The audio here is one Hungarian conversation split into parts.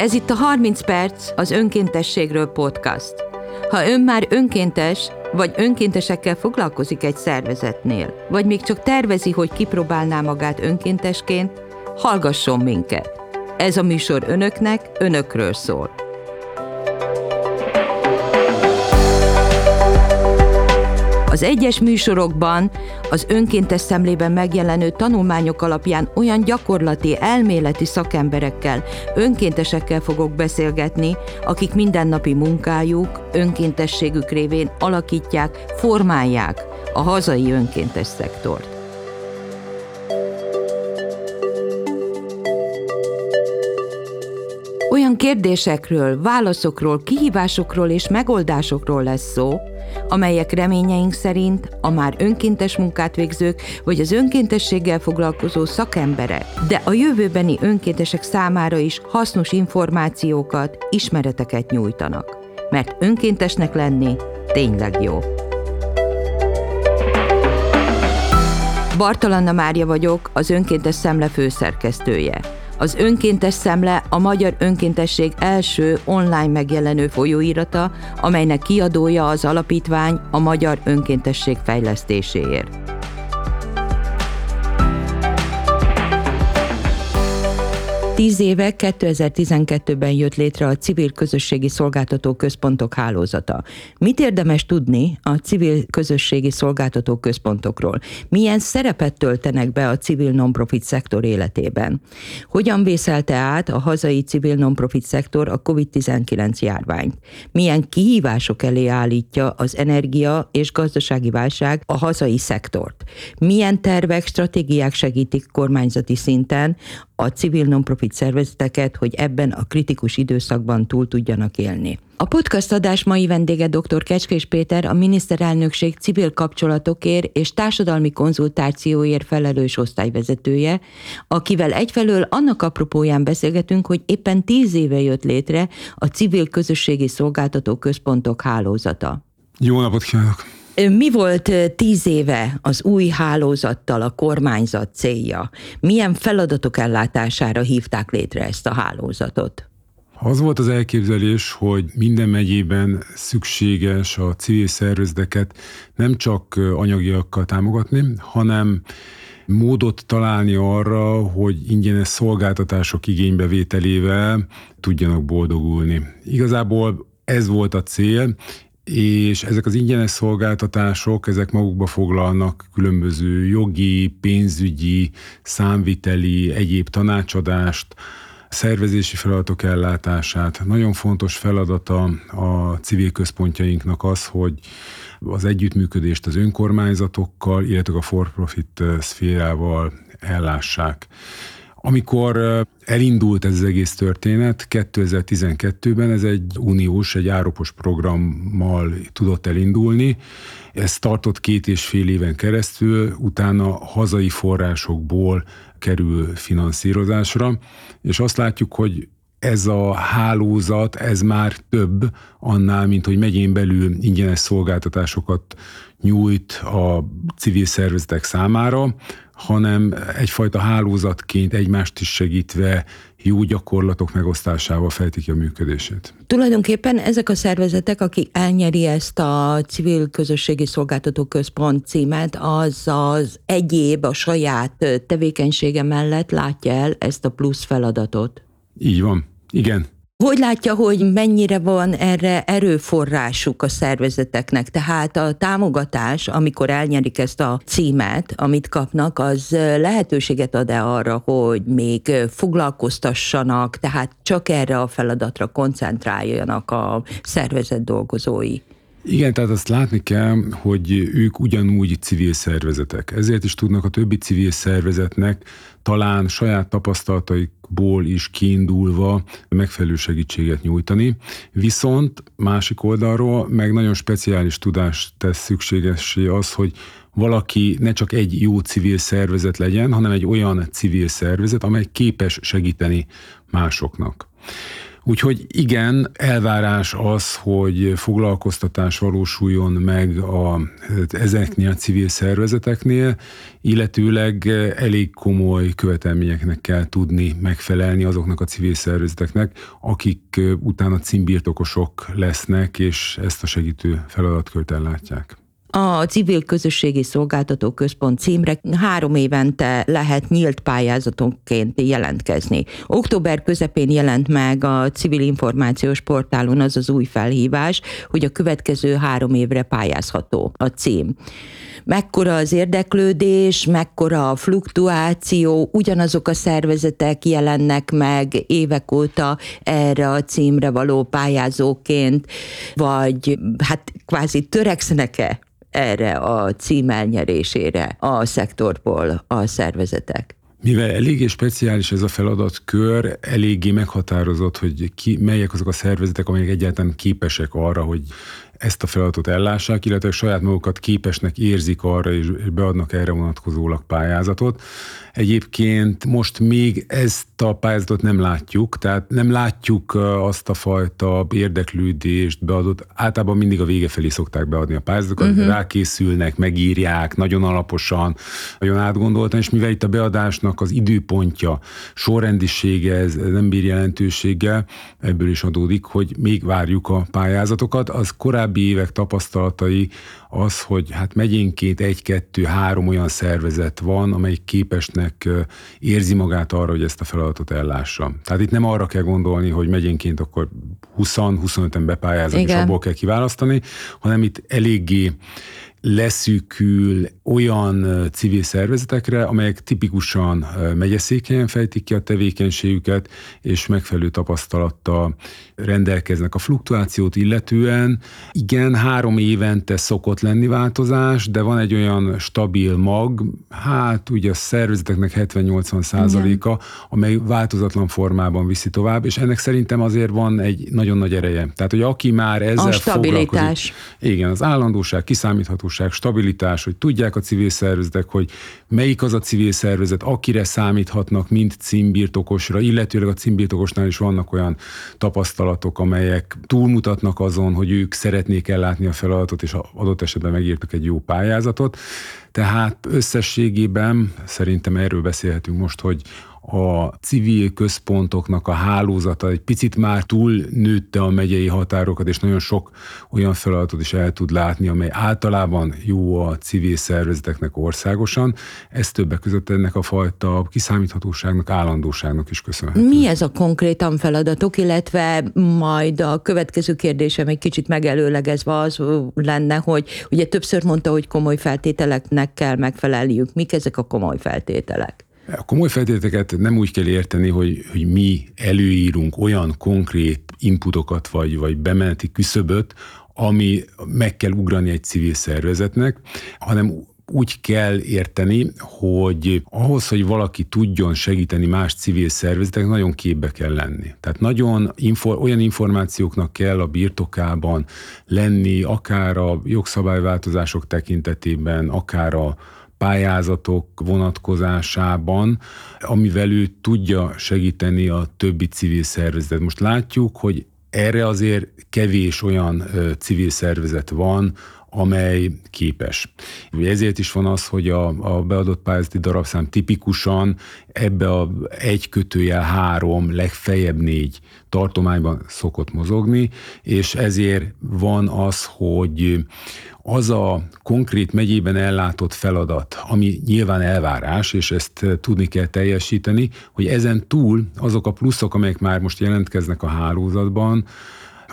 Ez itt a 30 perc az önkéntességről podcast. Ha ön már önkéntes, vagy önkéntesekkel foglalkozik egy szervezetnél, vagy még csak tervezi, hogy kipróbálná magát önkéntesként, hallgasson minket. Ez a műsor önöknek, önökről szól. Az egyes műsorokban az önkéntes szemlében megjelenő tanulmányok alapján olyan gyakorlati, elméleti szakemberekkel, önkéntesekkel fogok beszélgetni, akik mindennapi munkájuk, önkéntességük révén alakítják, formálják a hazai önkéntes szektort. Olyan kérdésekről, válaszokról, kihívásokról és megoldásokról lesz szó, amelyek reményeink szerint a már önkéntes munkát végzők vagy az önkéntességgel foglalkozó szakemberek, de a jövőbeni önkéntesek számára is hasznos információkat, ismereteket nyújtanak. Mert önkéntesnek lenni tényleg jó. Bartalanna Mária vagyok, az Önkéntes Szemle főszerkesztője. Az Önkéntes Szemle a Magyar Önkéntesség első online megjelenő folyóirata, amelynek kiadója az alapítvány a Magyar Önkéntesség fejlesztéséért. Tíz éve 2012-ben jött létre a Civil Közösségi Szolgáltató Központok hálózata. Mit érdemes tudni a civil közösségi szolgáltató központokról? Milyen szerepet töltenek be a civil non-profit szektor életében? Hogyan vészelte át a hazai civil non-profit szektor a COVID-19 járványt? Milyen kihívások elé állítja az energia és gazdasági válság a hazai szektort? Milyen tervek, stratégiák segítik kormányzati szinten a civil non-profit szervezeteket, hogy ebben a kritikus időszakban túl tudjanak élni. A podcast adás mai vendége dr. Kecskés Péter, a miniszterelnökség civil kapcsolatokért és társadalmi konzultációért felelős osztályvezetője, akivel egyfelől annak apropóján beszélgetünk, hogy éppen tíz éve jött létre a civil közösségi szolgáltató központok hálózata. Jó napot kívánok! Mi volt tíz éve az új hálózattal a kormányzat célja? Milyen feladatok ellátására hívták létre ezt a hálózatot? Az volt az elképzelés, hogy minden megyében szükséges a civil szervezeteket nem csak anyagiakkal támogatni, hanem módot találni arra, hogy ingyenes szolgáltatások igénybevételével tudjanak boldogulni. Igazából ez volt a cél, és ezek az ingyenes szolgáltatások, ezek magukba foglalnak különböző jogi, pénzügyi, számviteli, egyéb tanácsadást, szervezési feladatok ellátását. Nagyon fontos feladata a civil központjainknak az, hogy az együttműködést az önkormányzatokkal, illetve a for-profit szférával ellássák. Amikor elindult ez az egész történet, 2012-ben ez egy uniós, egy áropos programmal tudott elindulni. Ez tartott két és fél éven keresztül, utána hazai forrásokból kerül finanszírozásra, és azt látjuk, hogy ez a hálózat, ez már több annál, mint hogy megyén belül ingyenes szolgáltatásokat nyújt a civil szervezetek számára, hanem egyfajta hálózatként egymást is segítve jó gyakorlatok megosztásával fejtik a működését. Tulajdonképpen ezek a szervezetek, akik elnyeri ezt a civil közösségi szolgáltató központ címet, az az egyéb, a saját tevékenysége mellett látja el ezt a plusz feladatot. Így van. Igen. Hogy látja, hogy mennyire van erre erőforrásuk a szervezeteknek? Tehát a támogatás, amikor elnyerik ezt a címet, amit kapnak, az lehetőséget ad-e arra, hogy még foglalkoztassanak, tehát csak erre a feladatra koncentráljanak a szervezet dolgozói? Igen, tehát azt látni kell, hogy ők ugyanúgy civil szervezetek. Ezért is tudnak a többi civil szervezetnek talán saját tapasztalataikból is kiindulva megfelelő segítséget nyújtani. Viszont másik oldalról meg nagyon speciális tudást tesz szükségessé az, hogy valaki ne csak egy jó civil szervezet legyen, hanem egy olyan civil szervezet, amely képes segíteni másoknak. Úgyhogy igen, elvárás az, hogy foglalkoztatás valósuljon meg a, ezeknél a civil szervezeteknél, illetőleg elég komoly követelményeknek kell tudni megfelelni azoknak a civil szervezeteknek, akik utána címbirtokosok lesznek, és ezt a segítő feladatkört ellátják. A Civil Közösségi Szolgáltató Központ címre három évente lehet nyílt pályázatonként jelentkezni. Október közepén jelent meg a Civil Információs Portálon az az új felhívás, hogy a következő három évre pályázható a cím. Mekkora az érdeklődés, mekkora a fluktuáció, ugyanazok a szervezetek jelennek meg évek óta erre a címre való pályázóként, vagy hát kvázi törekszenek-e erre a cím elnyerésére a szektorból a szervezetek? Mivel eléggé speciális ez a feladatkör, eléggé meghatározott, hogy ki, melyek azok a szervezetek, amelyek egyáltalán képesek arra, hogy ezt a feladatot ellássák, illetve saját magukat képesnek érzik arra, és beadnak erre vonatkozólag pályázatot. Egyébként most még ezt a pályázatot nem látjuk, tehát nem látjuk azt a fajta érdeklődést beadott. Általában mindig a vége felé szokták beadni a pályázatokat, uh-huh. rákészülnek, megírják nagyon alaposan, nagyon átgondoltan, és mivel itt a beadásnak az időpontja, sorrendisége, ez nem bír jelentőséggel, ebből is adódik, hogy még várjuk a pályázatokat. Az korábbi évek tapasztalatai az, hogy hát megyénként egy-kettő-három olyan szervezet van, amelyik képesnek érzi magát arra, hogy ezt a feladatot ellássa. Tehát itt nem arra kell gondolni, hogy megyénként akkor 20-25-en bepályáznak, és abból kell kiválasztani, hanem itt eléggé leszűkül olyan civil szervezetekre, amelyek tipikusan megyeszékhelyen fejtik ki a tevékenységüket, és megfelelő tapasztalattal rendelkeznek a fluktuációt illetően. Igen, három évente szokott lenni változás, de van egy olyan stabil mag, hát ugye a szervezeteknek 70-80 százaléka, amely változatlan formában viszi tovább, és ennek szerintem azért van egy nagyon nagy ereje. Tehát, hogy aki már ezzel a stabilitás. Igen, az állandóság, kiszámíthatóság, stabilitás, hogy tudják a civil szervezetek, hogy melyik az a civil szervezet, akire számíthatnak, mint címbirtokosra, illetőleg a címbirtokosnál is vannak olyan tapasztalatok, amelyek túlmutatnak azon, hogy ők szeretnék ellátni a feladatot, és adott esetben megírtak egy jó pályázatot. Tehát összességében szerintem erről beszélhetünk most, hogy a civil központoknak a hálózata egy picit már túl nőtte a megyei határokat, és nagyon sok olyan feladatot is el tud látni, amely általában jó a civil szervezeteknek országosan. Ez többek között ennek a fajta kiszámíthatóságnak, állandóságnak is köszönhető. Mi ez a konkrétan feladatok, illetve majd a következő kérdésem egy kicsit megelőlegezve az lenne, hogy ugye többször mondta, hogy komoly feltételeknek kell megfelelniük. Mik ezek a komoly feltételek? A komoly feltételeket nem úgy kell érteni, hogy, hogy mi előírunk olyan konkrét inputokat vagy, vagy bemeneti küszöböt, ami meg kell ugrani egy civil szervezetnek, hanem úgy kell érteni, hogy ahhoz, hogy valaki tudjon segíteni más civil szervezetek, nagyon képbe kell lenni. Tehát nagyon infor, olyan információknak kell a birtokában lenni, akár a jogszabályváltozások tekintetében, akár a pályázatok vonatkozásában, amivel ő tudja segíteni a többi civil szervezetet. Most látjuk, hogy erre azért kevés olyan civil szervezet van, amely képes. Ezért is van az, hogy a, a beadott pályázati darabszám tipikusan ebbe a egy kötőjel három, legfeljebb négy tartományban szokott mozogni, és ezért van az, hogy az a konkrét megyében ellátott feladat, ami nyilván elvárás, és ezt tudni kell teljesíteni, hogy ezen túl azok a pluszok, amelyek már most jelentkeznek a hálózatban,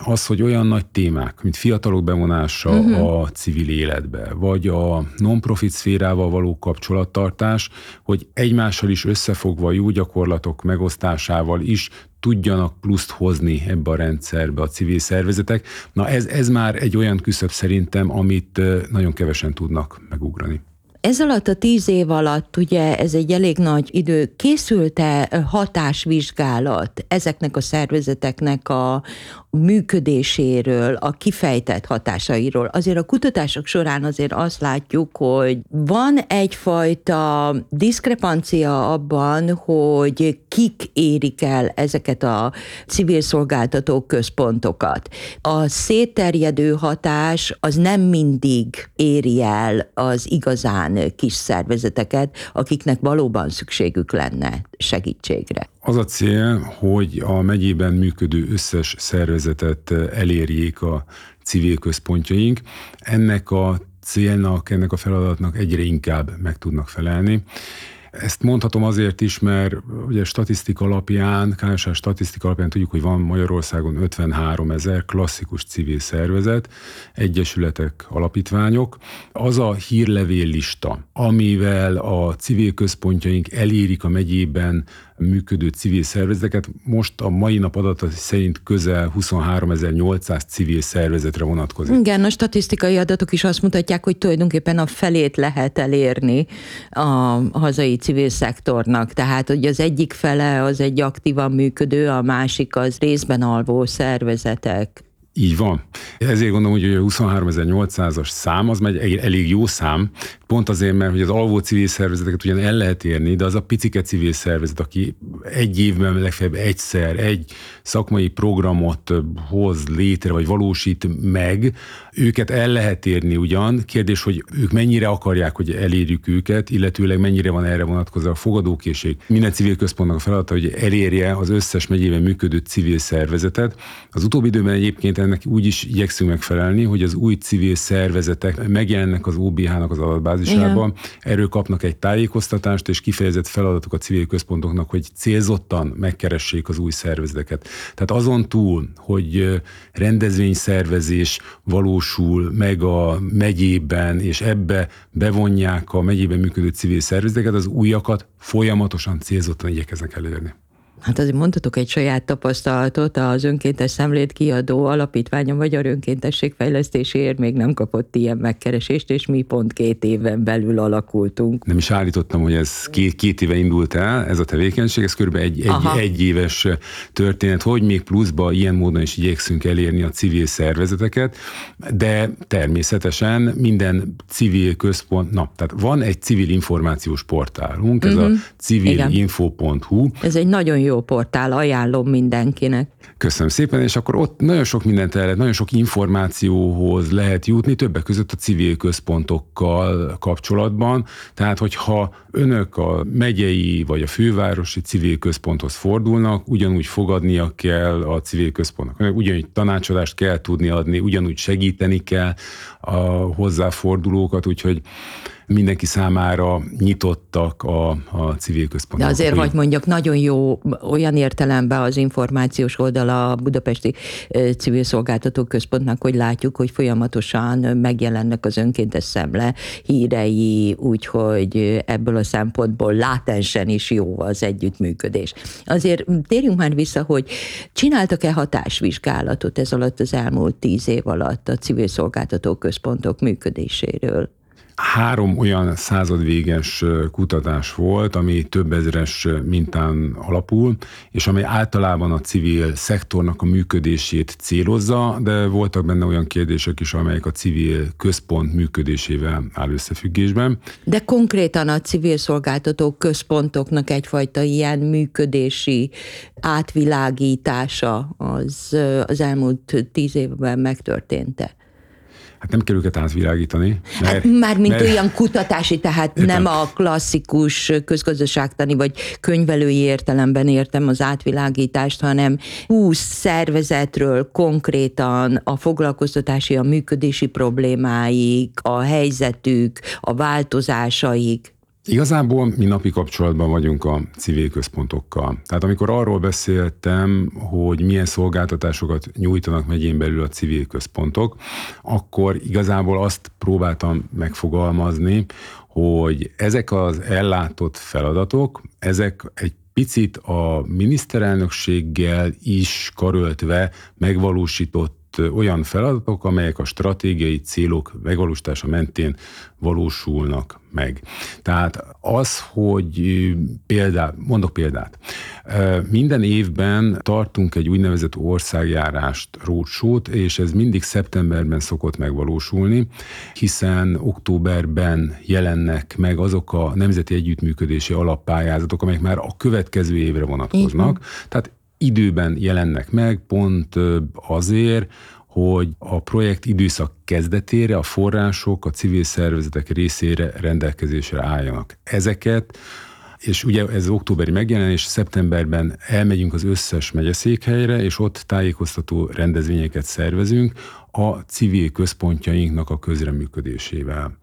az, hogy olyan nagy témák, mint fiatalok bevonása uh-huh. a civil életbe, vagy a non-profit szférával való kapcsolattartás, hogy egymással is összefogva jó gyakorlatok megosztásával is tudjanak pluszt hozni ebbe a rendszerbe a civil szervezetek. Na ez, ez már egy olyan küszöb szerintem, amit nagyon kevesen tudnak megugrani Ez alatt a tíz év alatt, ugye ez egy elég nagy idő, készült-e hatásvizsgálat ezeknek a szervezeteknek a működéséről, a kifejtett hatásairól? Azért a kutatások során azért azt látjuk, hogy van egyfajta diszkrepancia abban, hogy kik érik el ezeket a civil szolgáltató központokat. A szétterjedő hatás az nem mindig éri el az igazán kis szervezeteket, akiknek valóban szükségük lenne segítségre. Az a cél, hogy a megyében működő összes szervezetet elérjék a civil központjaink. Ennek a célnak, ennek a feladatnak egyre inkább meg tudnak felelni. Ezt mondhatom azért is, mert ugye statisztika alapján, KSH statisztika alapján tudjuk, hogy van Magyarországon 53 ezer klasszikus civil szervezet, egyesületek, alapítványok. Az a hírlevél lista, amivel a civil központjaink elérik a megyében működő civil szervezeteket. Most a mai nap adata szerint közel 23.800 civil szervezetre vonatkozik. Igen, a statisztikai adatok is azt mutatják, hogy tulajdonképpen a felét lehet elérni a hazai civil szektornak. Tehát, hogy az egyik fele az egy aktívan működő, a másik az részben alvó szervezetek. Így van. Ezért gondolom, hogy a 23.800-as szám az egy elég jó szám, pont azért, mert hogy az alvó civil szervezeteket ugyan el lehet érni, de az a picike civil szervezet, aki egy évben legfeljebb egyszer egy szakmai programot hoz létre, vagy valósít meg, őket el lehet érni ugyan. Kérdés, hogy ők mennyire akarják, hogy elérjük őket, illetőleg mennyire van erre vonatkozó a fogadókészség. Minden civil központnak a feladata, hogy elérje az összes megyében működő civil szervezetet. Az utóbbi időben egyébként ennek úgy is igyekszünk megfelelni, hogy az új civil szervezetek megjelennek az OBH-nak az adatbázisában, Igen. erről kapnak egy tájékoztatást, és kifejezett feladatok a civil központoknak, hogy célzottan megkeressék az új szervezeteket. Tehát azon túl, hogy rendezvényszervezés valósul meg a megyében, és ebbe bevonják a megyében működő civil szervezeteket, az újakat folyamatosan célzottan igyekeznek elérni. Hát azért mondhatok egy saját tapasztalatot, az önkéntes szemlét kiadó alapítványa Magyar Önkéntességfejlesztésért még nem kapott ilyen megkeresést, és mi pont két éven belül alakultunk. Nem is állítottam, hogy ez két, két éve indult el, ez a tevékenység, ez kb. egy, egy, egy éves történet, hogy még pluszba ilyen módon is igyekszünk elérni a civil szervezeteket, de természetesen minden civil központ, na, tehát van egy civil információs portálunk, ez uh-huh. a mhm. civilinfo.hu. Ez egy nagyon jó jó portál, ajánlom mindenkinek. Köszönöm szépen, és akkor ott nagyon sok mindent el lehet, nagyon sok információhoz lehet jutni, többek között a civil központokkal kapcsolatban. Tehát, hogyha önök a megyei vagy a fővárosi civil központhoz fordulnak, ugyanúgy fogadnia kell a civil központnak, ugyanúgy tanácsadást kell tudni adni, ugyanúgy segíteni kell a hozzáfordulókat, úgyhogy mindenki számára nyitottak a, a civil központok. De azért, hogy mondjak, nagyon jó olyan értelemben az információs oldala a Budapesti Civil Szolgáltató Központnak, hogy látjuk, hogy folyamatosan megjelennek az önkéntes szemle hírei, úgyhogy ebből a szempontból látensen is jó az együttműködés. Azért térjünk már vissza, hogy csináltak-e hatásvizsgálatot ez alatt az elmúlt tíz év alatt a civil szolgáltató központok működéséről? Három olyan századvéges kutatás volt, ami több ezeres mintán alapul, és ami általában a civil szektornak a működését célozza, de voltak benne olyan kérdések is, amelyek a civil központ működésével áll összefüggésben. De konkrétan a civil szolgáltató központoknak egyfajta ilyen működési átvilágítása az az elmúlt tíz évben megtörtént-e? Hát nem kell őket átvilágítani. Mert, hát már mint mert, olyan kutatási, tehát értem. nem a klasszikus közgazdaságtani vagy könyvelői értelemben értem az átvilágítást, hanem 20 szervezetről konkrétan a foglalkoztatási, a működési problémáik, a helyzetük, a változásaik. Igazából mi napi kapcsolatban vagyunk a civil központokkal. Tehát amikor arról beszéltem, hogy milyen szolgáltatásokat nyújtanak megyén belül a civil központok, akkor igazából azt próbáltam megfogalmazni, hogy ezek az ellátott feladatok, ezek egy picit a miniszterelnökséggel is karöltve megvalósított olyan feladatok, amelyek a stratégiai célok megvalósítása mentén valósulnak meg. Tehát az, hogy példát, mondok példát, minden évben tartunk egy úgynevezett országjárást, rócsót, és ez mindig szeptemberben szokott megvalósulni, hiszen októberben jelennek meg azok a nemzeti együttműködési alappályázatok, amelyek már a következő évre vonatkoznak. Tehát időben jelennek meg, pont azért, hogy a projekt időszak kezdetére a források a civil szervezetek részére rendelkezésre álljanak. Ezeket és ugye ez októberi megjelenés, szeptemberben elmegyünk az összes megyeszékhelyre, és ott tájékoztató rendezvényeket szervezünk a civil központjainknak a közreműködésével.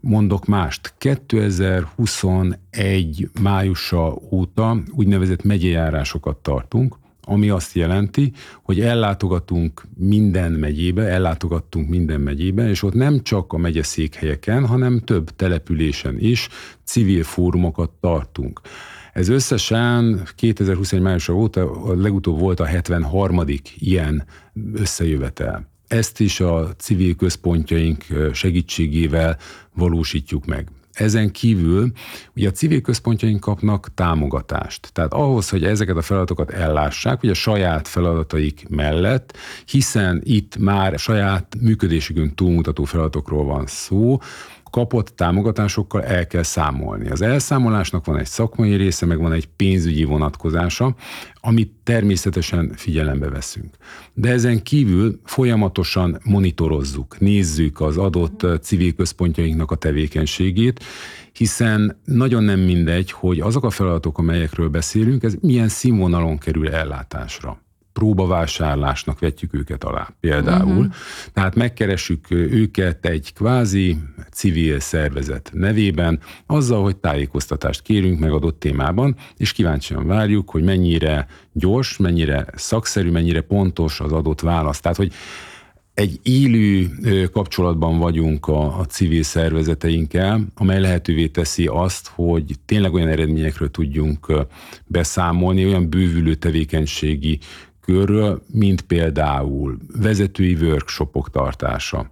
Mondok mást, 2021 májusa óta úgynevezett megyejárásokat tartunk, ami azt jelenti, hogy ellátogatunk minden megyébe, ellátogattunk minden megyébe, és ott nem csak a megyeszékhelyeken, hanem több településen is civil fórumokat tartunk. Ez összesen 2021 május óta legutóbb volt a 73. ilyen összejövetel. Ezt is a civil központjaink segítségével valósítjuk meg. Ezen kívül ugye a civil központjaink kapnak támogatást. Tehát ahhoz, hogy ezeket a feladatokat ellássák, ugye a saját feladataik mellett, hiszen itt már saját működésükön túlmutató feladatokról van szó, kapott támogatásokkal el kell számolni. Az elszámolásnak van egy szakmai része, meg van egy pénzügyi vonatkozása, amit természetesen figyelembe veszünk. De ezen kívül folyamatosan monitorozzuk, nézzük az adott civil központjainknak a tevékenységét, hiszen nagyon nem mindegy, hogy azok a feladatok, amelyekről beszélünk, ez milyen színvonalon kerül ellátásra próbavásárlásnak vetjük őket alá például. Uh-huh. Tehát megkeressük őket egy kvázi civil szervezet nevében, azzal, hogy tájékoztatást kérünk meg adott témában, és kíváncsian várjuk, hogy mennyire gyors, mennyire szakszerű, mennyire pontos az adott válasz. Tehát, hogy egy élő kapcsolatban vagyunk a, a civil szervezeteinkkel, amely lehetővé teszi azt, hogy tényleg olyan eredményekről tudjunk beszámolni, olyan bővülő tevékenységi körről, mint például vezetői workshopok tartása.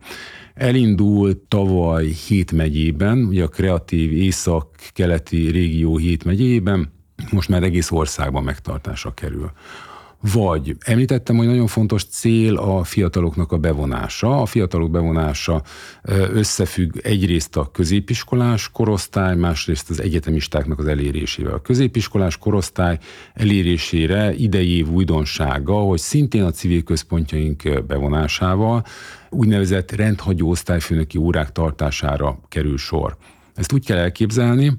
Elindult tavaly hét megyében, ugye a kreatív észak-keleti régió hét megyében, most már egész országban megtartásra kerül. Vagy említettem, hogy nagyon fontos cél a fiataloknak a bevonása. A fiatalok bevonása összefügg egyrészt a középiskolás korosztály, másrészt az egyetemistáknak az elérésével. A középiskolás korosztály elérésére idei év újdonsága, hogy szintén a civil központjaink bevonásával úgynevezett rendhagyó osztályfőnöki órák tartására kerül sor. Ezt úgy kell elképzelni,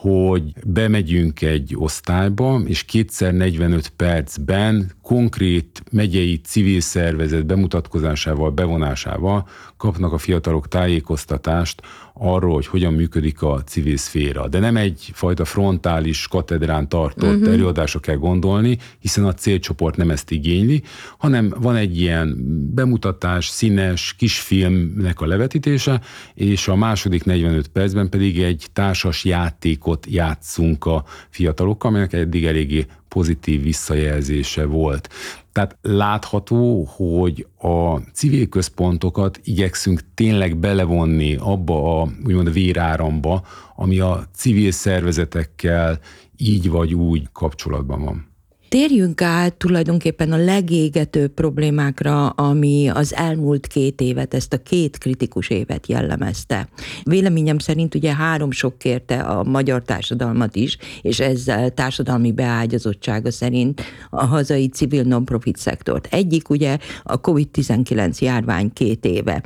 hogy bemegyünk egy osztályba, és kétszer 45 percben konkrét megyei civil szervezet bemutatkozásával, bevonásával kapnak a fiatalok tájékoztatást arról, hogy hogyan működik a civil szféra. De nem egyfajta frontális katedrán tartott uh-huh. előadásra kell gondolni, hiszen a célcsoport nem ezt igényli, hanem van egy ilyen bemutatás, színes, kisfilmnek a levetítése, és a második 45 percben pedig egy társas játékot játszunk a fiatalokkal, amelynek eddig eléggé pozitív visszajelzése volt. Tehát látható, hogy a civil központokat igyekszünk tényleg belevonni abba a úgymond a véráramba, ami a civil szervezetekkel így vagy úgy kapcsolatban van. Térjünk át tulajdonképpen a legégetőbb problémákra, ami az elmúlt két évet, ezt a két kritikus évet jellemezte. Véleményem szerint ugye három sok kérte a magyar társadalmat is, és ezzel társadalmi beágyazottsága szerint a hazai civil non-profit szektort. Egyik ugye a COVID-19 járvány két éve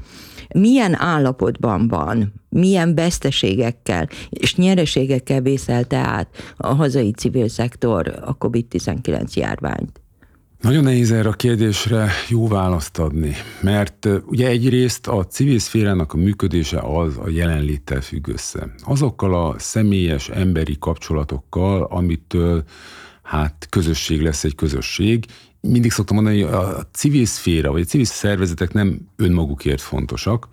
milyen állapotban van, milyen veszteségekkel és nyereségekkel vészelte át a hazai civil szektor a COVID-19 járványt? Nagyon nehéz erre a kérdésre jó választ adni, mert ugye egyrészt a civil szférának a működése az a jelenléttel függ össze. Azokkal a személyes emberi kapcsolatokkal, amitől hát közösség lesz egy közösség, mindig szoktam mondani, hogy a civil szféra, vagy a civil szervezetek nem önmagukért fontosak,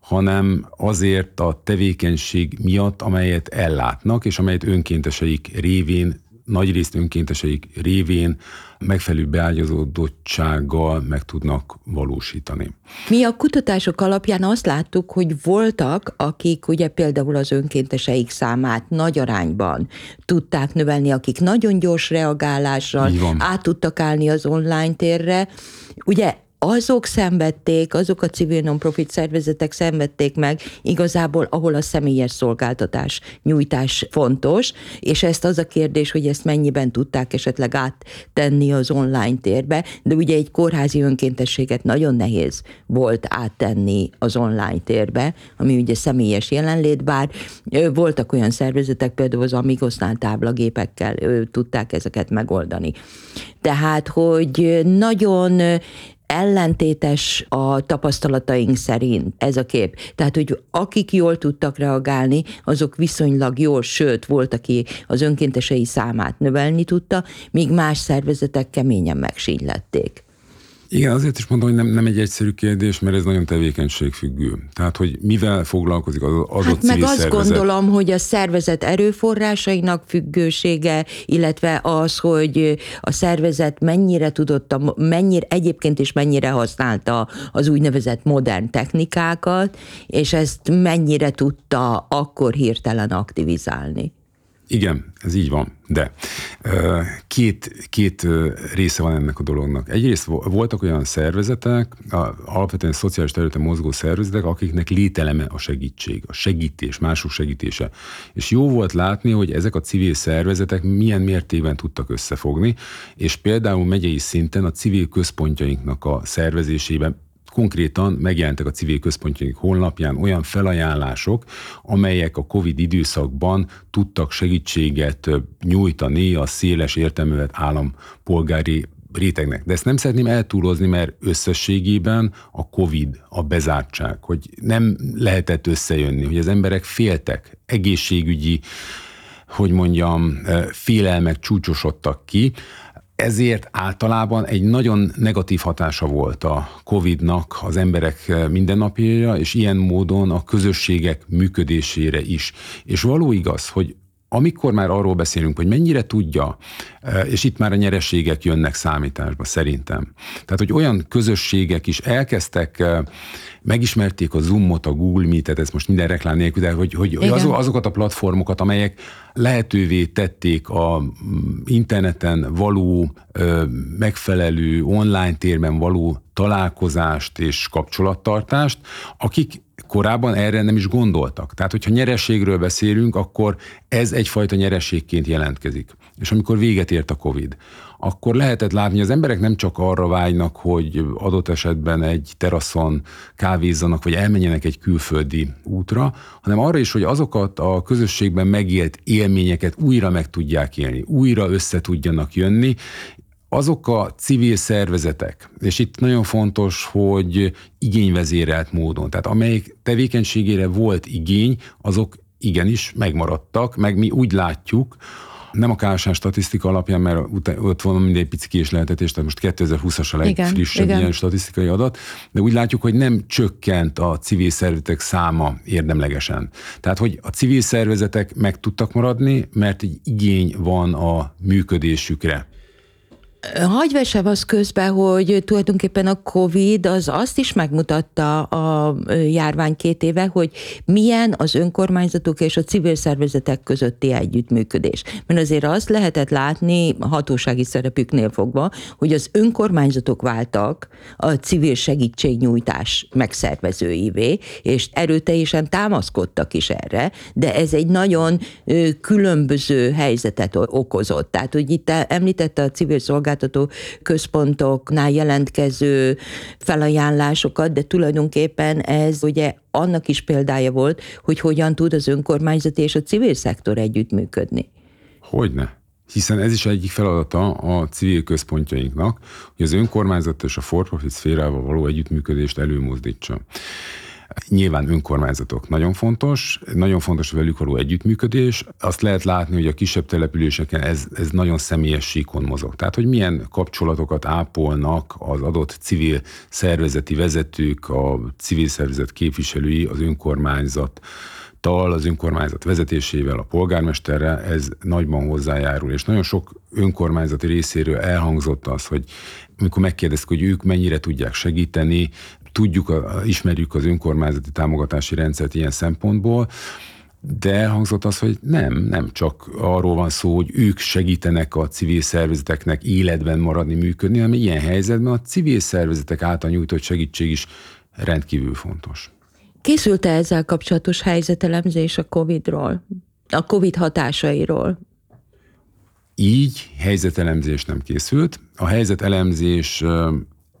hanem azért a tevékenység miatt, amelyet ellátnak, és amelyet önkénteseik révén nagyrészt önkénteseik révén megfelelő beágyazódottsággal meg tudnak valósítani. Mi a kutatások alapján azt láttuk, hogy voltak, akik ugye például az önkénteseik számát nagy arányban tudták növelni, akik nagyon gyors reagálással át tudtak állni az online térre. Ugye azok szenvedték, azok a civil non-profit szervezetek szenvedték meg igazából, ahol a személyes szolgáltatás nyújtás fontos, és ezt az a kérdés, hogy ezt mennyiben tudták esetleg áttenni az online térbe, de ugye egy kórházi önkéntességet nagyon nehéz volt áttenni az online térbe, ami ugye személyes jelenlét, bár voltak olyan szervezetek, például az Amigosnál táblagépekkel tudták ezeket megoldani. Tehát, hogy nagyon ellentétes a tapasztalataink szerint ez a kép. Tehát, hogy akik jól tudtak reagálni, azok viszonylag jól, sőt, volt, aki az önkéntesei számát növelni tudta, míg más szervezetek keményen megsínylették. Igen, azért is mondom, hogy nem, nem egy egyszerű kérdés, mert ez nagyon tevékenységfüggő. Tehát, hogy mivel foglalkozik az adott hát meg azt szervezet. gondolom, hogy a szervezet erőforrásainak függősége, illetve az, hogy a szervezet mennyire tudott, mennyire, egyébként is mennyire használta az úgynevezett modern technikákat, és ezt mennyire tudta akkor hirtelen aktivizálni. Igen, ez így van, de két, két része van ennek a dolognak. Egyrészt voltak olyan szervezetek, alapvetően szociális területen mozgó szervezetek, akiknek lételeme a segítség, a segítés, mások segítése. És jó volt látni, hogy ezek a civil szervezetek milyen mértékben tudtak összefogni, és például megyei szinten a civil központjainknak a szervezésében konkrétan megjelentek a civil központjaink honlapján olyan felajánlások, amelyek a COVID időszakban tudtak segítséget nyújtani a széles értelművet állampolgári rétegnek. De ezt nem szeretném eltúlozni, mert összességében a COVID, a bezártság, hogy nem lehetett összejönni, hogy az emberek féltek, egészségügyi, hogy mondjam, félelmek csúcsosodtak ki, ezért általában egy nagyon negatív hatása volt a COVID-nak az emberek mindennapjára, és ilyen módon a közösségek működésére is. És való igaz, hogy amikor már arról beszélünk, hogy mennyire tudja, és itt már a nyereségek jönnek számításba szerintem. Tehát, hogy olyan közösségek is elkezdtek megismerték a Zoomot, a Google Meet-et, ez most minden reklám nélkül, de hogy, hogy azokat a platformokat, amelyek lehetővé tették a mm, interneten való, megfelelő, online térben való találkozást és kapcsolattartást, akik korábban erre nem is gondoltak. Tehát, hogyha nyerességről beszélünk, akkor ez egyfajta nyerességként jelentkezik. És amikor véget ért a COVID, akkor lehetett látni, hogy az emberek nem csak arra vágynak, hogy adott esetben egy teraszon kávézzanak, vagy elmenjenek egy külföldi útra, hanem arra is, hogy azokat a közösségben megélt élményeket újra meg tudják élni, újra össze tudjanak jönni, azok a civil szervezetek, és itt nagyon fontos, hogy igényvezérelt módon, tehát amelyik tevékenységére volt igény, azok igenis megmaradtak, meg mi úgy látjuk, nem a KSH statisztika alapján, mert ott van mindegy pici késlehetetés, tehát most 2020-as a legfrissebb igen, ilyen statisztikai adat, de úgy látjuk, hogy nem csökkent a civil szervezetek száma érdemlegesen. Tehát, hogy a civil szervezetek meg tudtak maradni, mert egy igény van a működésükre. Hagy vesem az közben, hogy tulajdonképpen a COVID az azt is megmutatta a járvány két éve, hogy milyen az önkormányzatok és a civil szervezetek közötti együttműködés. Mert azért azt lehetett látni hatósági szerepüknél fogva, hogy az önkormányzatok váltak a civil segítségnyújtás megszervezőivé, és erőteljesen támaszkodtak is erre, de ez egy nagyon különböző helyzetet okozott. Tehát, hogy itt említette a civil szolgálat szolgáltató központoknál jelentkező felajánlásokat, de tulajdonképpen ez ugye annak is példája volt, hogy hogyan tud az önkormányzati és a civil szektor együttműködni. Hogyne hiszen ez is egyik feladata a civil központjainknak, hogy az önkormányzat és a for-profit szférával való együttműködést előmozdítsa. Nyilván önkormányzatok nagyon fontos, nagyon fontos velük való együttműködés. Azt lehet látni, hogy a kisebb településeken ez, ez nagyon személyes síkon mozog. Tehát, hogy milyen kapcsolatokat ápolnak az adott civil szervezeti vezetők, a civil szervezet képviselői, az önkormányzat tal, az önkormányzat vezetésével, a polgármesterrel ez nagyban hozzájárul, és nagyon sok önkormányzati részéről elhangzott az, hogy amikor megkérdeztük, hogy ők mennyire tudják segíteni, tudjuk, ismerjük az önkormányzati támogatási rendszert ilyen szempontból, de elhangzott az, hogy nem, nem csak arról van szó, hogy ők segítenek a civil szervezeteknek életben maradni, működni, hanem ilyen helyzetben a civil szervezetek által nyújtott segítség is rendkívül fontos. Készült-e ezzel kapcsolatos helyzetelemzés a COVID-ról, a COVID hatásairól? Így helyzetelemzés nem készült. A helyzetelemzés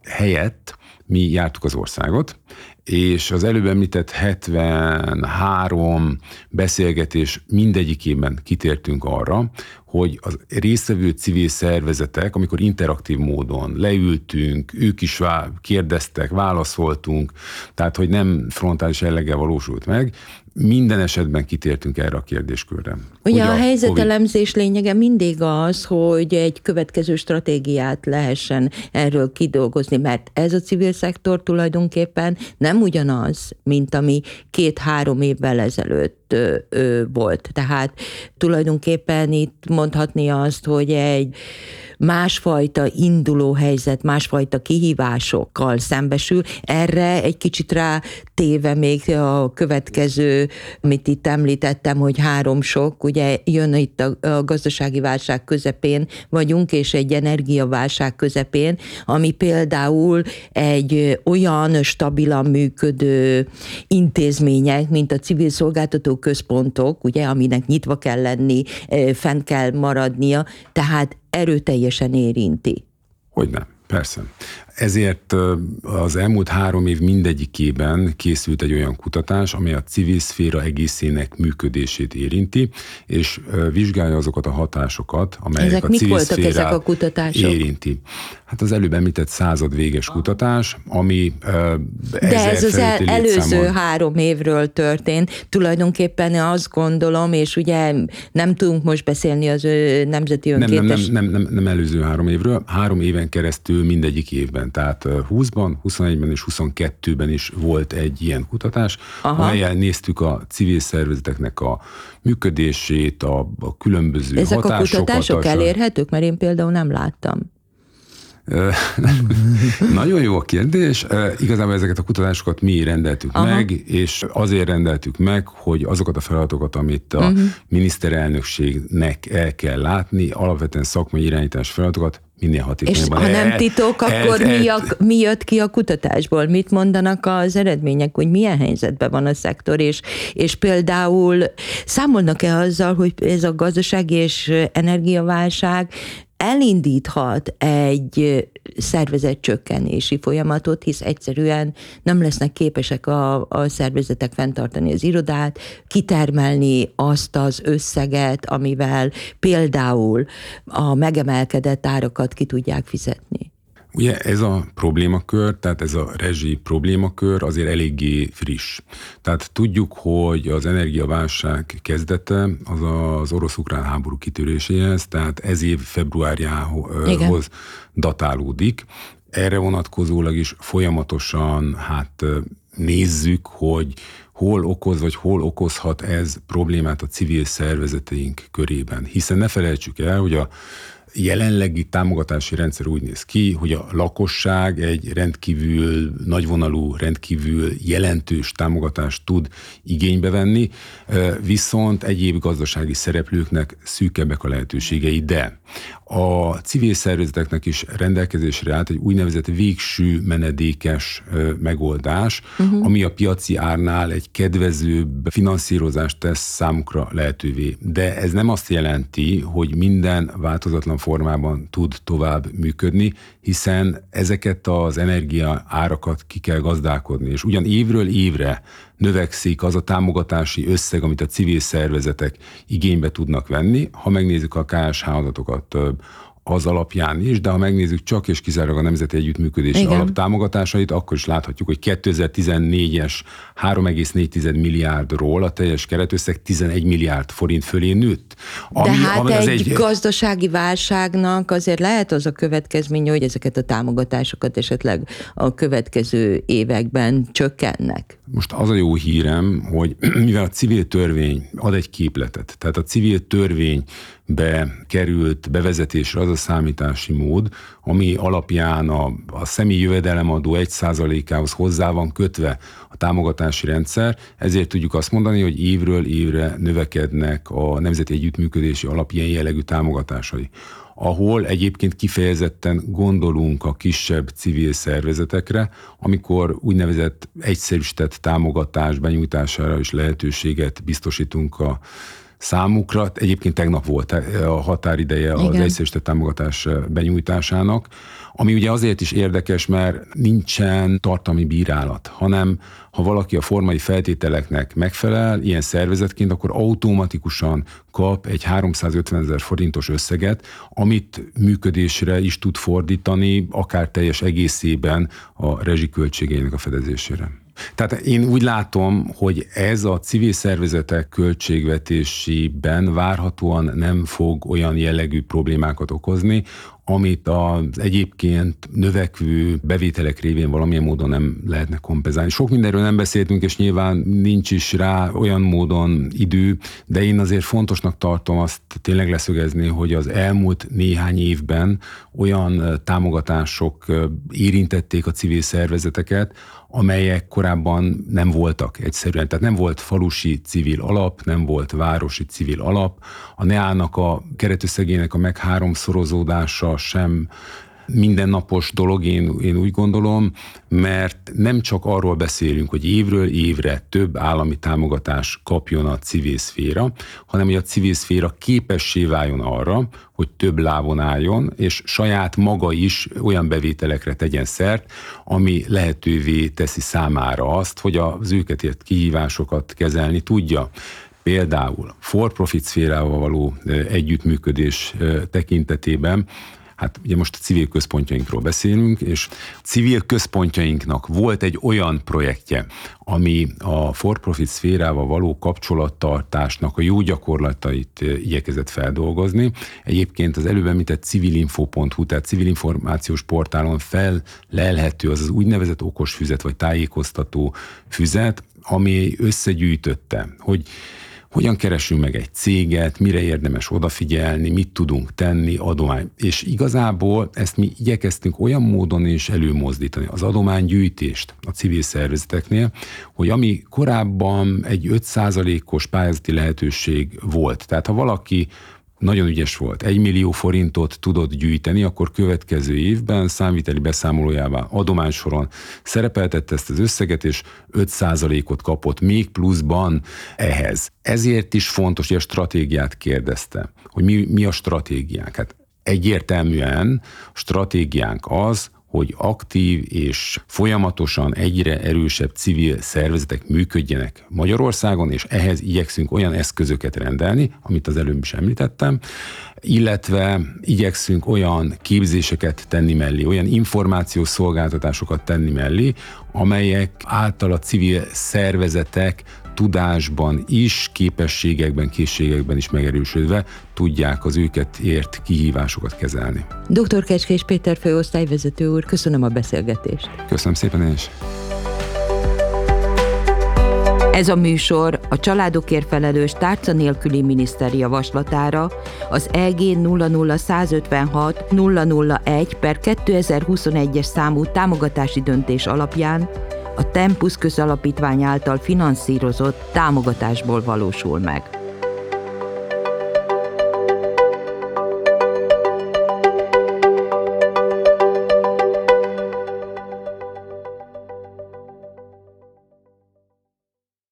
helyett mi jártuk az országot, és az előbb említett 73 beszélgetés mindegyikében kitértünk arra, hogy az résztvevő civil szervezetek, amikor interaktív módon leültünk, ők is kérdeztek, válaszoltunk, tehát hogy nem frontális jelleggel valósult meg, minden esetben kitértünk erre a kérdéskörre. Ugye a, a helyzetelemzés COVID... lényege mindig az, hogy egy következő stratégiát lehessen erről kidolgozni, mert ez a civil szektor tulajdonképpen nem ugyanaz, mint ami két-három évvel ezelőtt ö, volt. Tehát tulajdonképpen itt mondhatni azt, hogy egy másfajta induló helyzet, másfajta kihívásokkal szembesül. Erre egy kicsit rá téve még a következő, amit itt említettem, hogy három sok, ugye jön itt a, a gazdasági válság közepén vagyunk, és egy energiaválság közepén, ami például egy olyan stabilan működő intézmények, mint a civil szolgáltató központok, ugye, aminek nyitva kell lenni, fenn kell maradnia, tehát erőteljesen érinti. Hogy nem, persze. Ezért az elmúlt három év mindegyikében készült egy olyan kutatás, amely a civil szféra egészének működését érinti, és vizsgálja azokat a hatásokat, amelyek ezek a civil voltak ezek a kutatások? érinti. Hát az előbb említett század véges kutatás, ami De ez az el, előző számol. három évről történt. Tulajdonképpen azt gondolom, és ugye nem tudunk most beszélni az ő nemzeti önkéntes... Nem, nem, nem, nem, nem előző három évről, három éven keresztül mindegyik évben tehát 20-ban, 21-ben és 22-ben is volt egy ilyen kutatás, Aha. amelyen néztük a civil szervezeteknek a működését, a, a különböző Ezek hatásokat. Ezek a kutatások elérhetők? Mert én például nem láttam. Nagyon jó a kérdés. Igazából ezeket a kutatásokat mi rendeltük Aha. meg, és azért rendeltük meg, hogy azokat a feladatokat, amit a uh-huh. miniszterelnökségnek el kell látni, alapvetően szakmai irányítás feladatokat minél hatékonyabban. És ha nem titok, akkor el, mi, a, mi jött ki a kutatásból? Mit mondanak az eredmények, hogy milyen helyzetben van a szektor, és, és például számolnak-e azzal, hogy ez a gazdasági és energiaválság elindíthat egy szervezet csökkenési folyamatot, hisz egyszerűen nem lesznek képesek a, a szervezetek fenntartani az irodát, kitermelni azt az összeget, amivel például a megemelkedett árakat ki tudják fizetni. Ugye ez a problémakör, tehát ez a rezsi problémakör azért eléggé friss. Tehát tudjuk, hogy az energiaválság kezdete az az orosz-ukrán háború kitöréséhez, tehát ez év februárjához Igen. datálódik. Erre vonatkozólag is folyamatosan hát nézzük, hogy hol okoz, vagy hol okozhat ez problémát a civil szervezeteink körében. Hiszen ne felejtsük el, hogy a jelenlegi támogatási rendszer úgy néz ki, hogy a lakosság egy rendkívül nagyvonalú, rendkívül jelentős támogatást tud igénybe venni, viszont egyéb gazdasági szereplőknek szűkebbek a lehetőségei, de a civil szervezeteknek is rendelkezésre állt egy úgynevezett végső menedékes megoldás, uh-huh. ami a piaci árnál egy kedvezőbb finanszírozást tesz számukra lehetővé. De ez nem azt jelenti, hogy minden változatlan formában tud tovább működni, hiszen ezeket az energia árakat ki kell gazdálkodni, és ugyan évről évre növekszik az a támogatási összeg, amit a civil szervezetek igénybe tudnak venni. Ha megnézzük a KSH adatokat, az alapján is, de ha megnézzük csak és kizárólag a Nemzeti Együttműködési Igen. Alap támogatásait, akkor is láthatjuk, hogy 2014-es 3,4 milliárdról a teljes keretösszeg 11 milliárd forint fölé nőtt. Ami, de hát ami egy, egy gazdasági válságnak azért lehet az a következménye, hogy ezeket a támogatásokat esetleg a következő években csökkennek. Most az a jó hírem, hogy mivel a civil törvény ad egy képletet, tehát a civil törvény bekerült bevezetésre az a számítási mód, ami alapján a, a személyi jövedelemadó 1%-ához hozzá van kötve a támogatási rendszer, ezért tudjuk azt mondani, hogy évről évre növekednek a Nemzeti Együttműködési Alap ilyen jellegű támogatásai. Ahol egyébként kifejezetten gondolunk a kisebb civil szervezetekre, amikor úgynevezett egyszerűsített támogatás benyújtására is lehetőséget biztosítunk a számukra. Egyébként tegnap volt a határideje Igen. az egyszerűsített támogatás benyújtásának, ami ugye azért is érdekes, mert nincsen tartalmi bírálat, hanem ha valaki a formai feltételeknek megfelel, ilyen szervezetként, akkor automatikusan kap egy 350 ezer forintos összeget, amit működésre is tud fordítani, akár teljes egészében a rezsiköltségeinek a fedezésére. Tehát én úgy látom, hogy ez a civil szervezetek költségvetésiben várhatóan nem fog olyan jellegű problémákat okozni, amit az egyébként növekvő bevételek révén valamilyen módon nem lehetne kompenzálni. Sok mindenről nem beszéltünk, és nyilván nincs is rá olyan módon idő, de én azért fontosnak tartom azt tényleg leszögezni, hogy az elmúlt néhány évben olyan támogatások érintették a civil szervezeteket, amelyek korábban nem voltak egyszerűen. Tehát nem volt falusi civil alap, nem volt városi civil alap. A NEA-nak a keretösszegének a meg háromszorozódása sem mindennapos dolog, én, én úgy gondolom, mert nem csak arról beszélünk, hogy évről évre több állami támogatás kapjon a civil szféra, hanem hogy a civil szféra képessé váljon arra, hogy több lábon álljon, és saját maga is olyan bevételekre tegyen szert, ami lehetővé teszi számára azt, hogy az őket ért kihívásokat kezelni tudja. Például for-profit szférával való együttműködés tekintetében Hát ugye most a civil központjainkról beszélünk, és civil központjainknak volt egy olyan projektje, ami a for-profit szférával való kapcsolattartásnak a jó gyakorlatait eh, igyekezett feldolgozni. Egyébként az előbb említett civilinfo.hu, tehát civilinformációs portálon fellelhető az az úgynevezett okos füzet, vagy tájékoztató füzet, ami összegyűjtötte, hogy hogyan keresünk meg egy céget, mire érdemes odafigyelni, mit tudunk tenni, adomány. És igazából ezt mi igyekeztünk olyan módon is előmozdítani, az adománygyűjtést a civil szervezeteknél, hogy ami korábban egy 5%-os pályázati lehetőség volt. Tehát ha valaki nagyon ügyes volt. Egy millió forintot tudott gyűjteni, akkor következő évben számviteli beszámolójában adománysoron szerepeltette ezt az összeget, és 5%-ot kapott még pluszban ehhez. Ezért is fontos, hogy a stratégiát kérdezte, hogy mi, mi a stratégiánk. Hát egyértelműen stratégiánk az, hogy aktív és folyamatosan egyre erősebb civil szervezetek működjenek Magyarországon, és ehhez igyekszünk olyan eszközöket rendelni, amit az előbb is említettem, illetve igyekszünk olyan képzéseket tenni mellé, olyan információs szolgáltatásokat tenni mellé, amelyek által a civil szervezetek tudásban is, képességekben, készségekben is megerősödve tudják az őket ért kihívásokat kezelni. Dr. Kecskés Péter főosztályvezető úr, köszönöm a beszélgetést. Köszönöm szépen én is. Ez a műsor a családokért felelős tárca nélküli miniszter javaslatára az EG 00156 001 per 2021-es számú támogatási döntés alapján a Tempus közalapítvány által finanszírozott támogatásból valósul meg.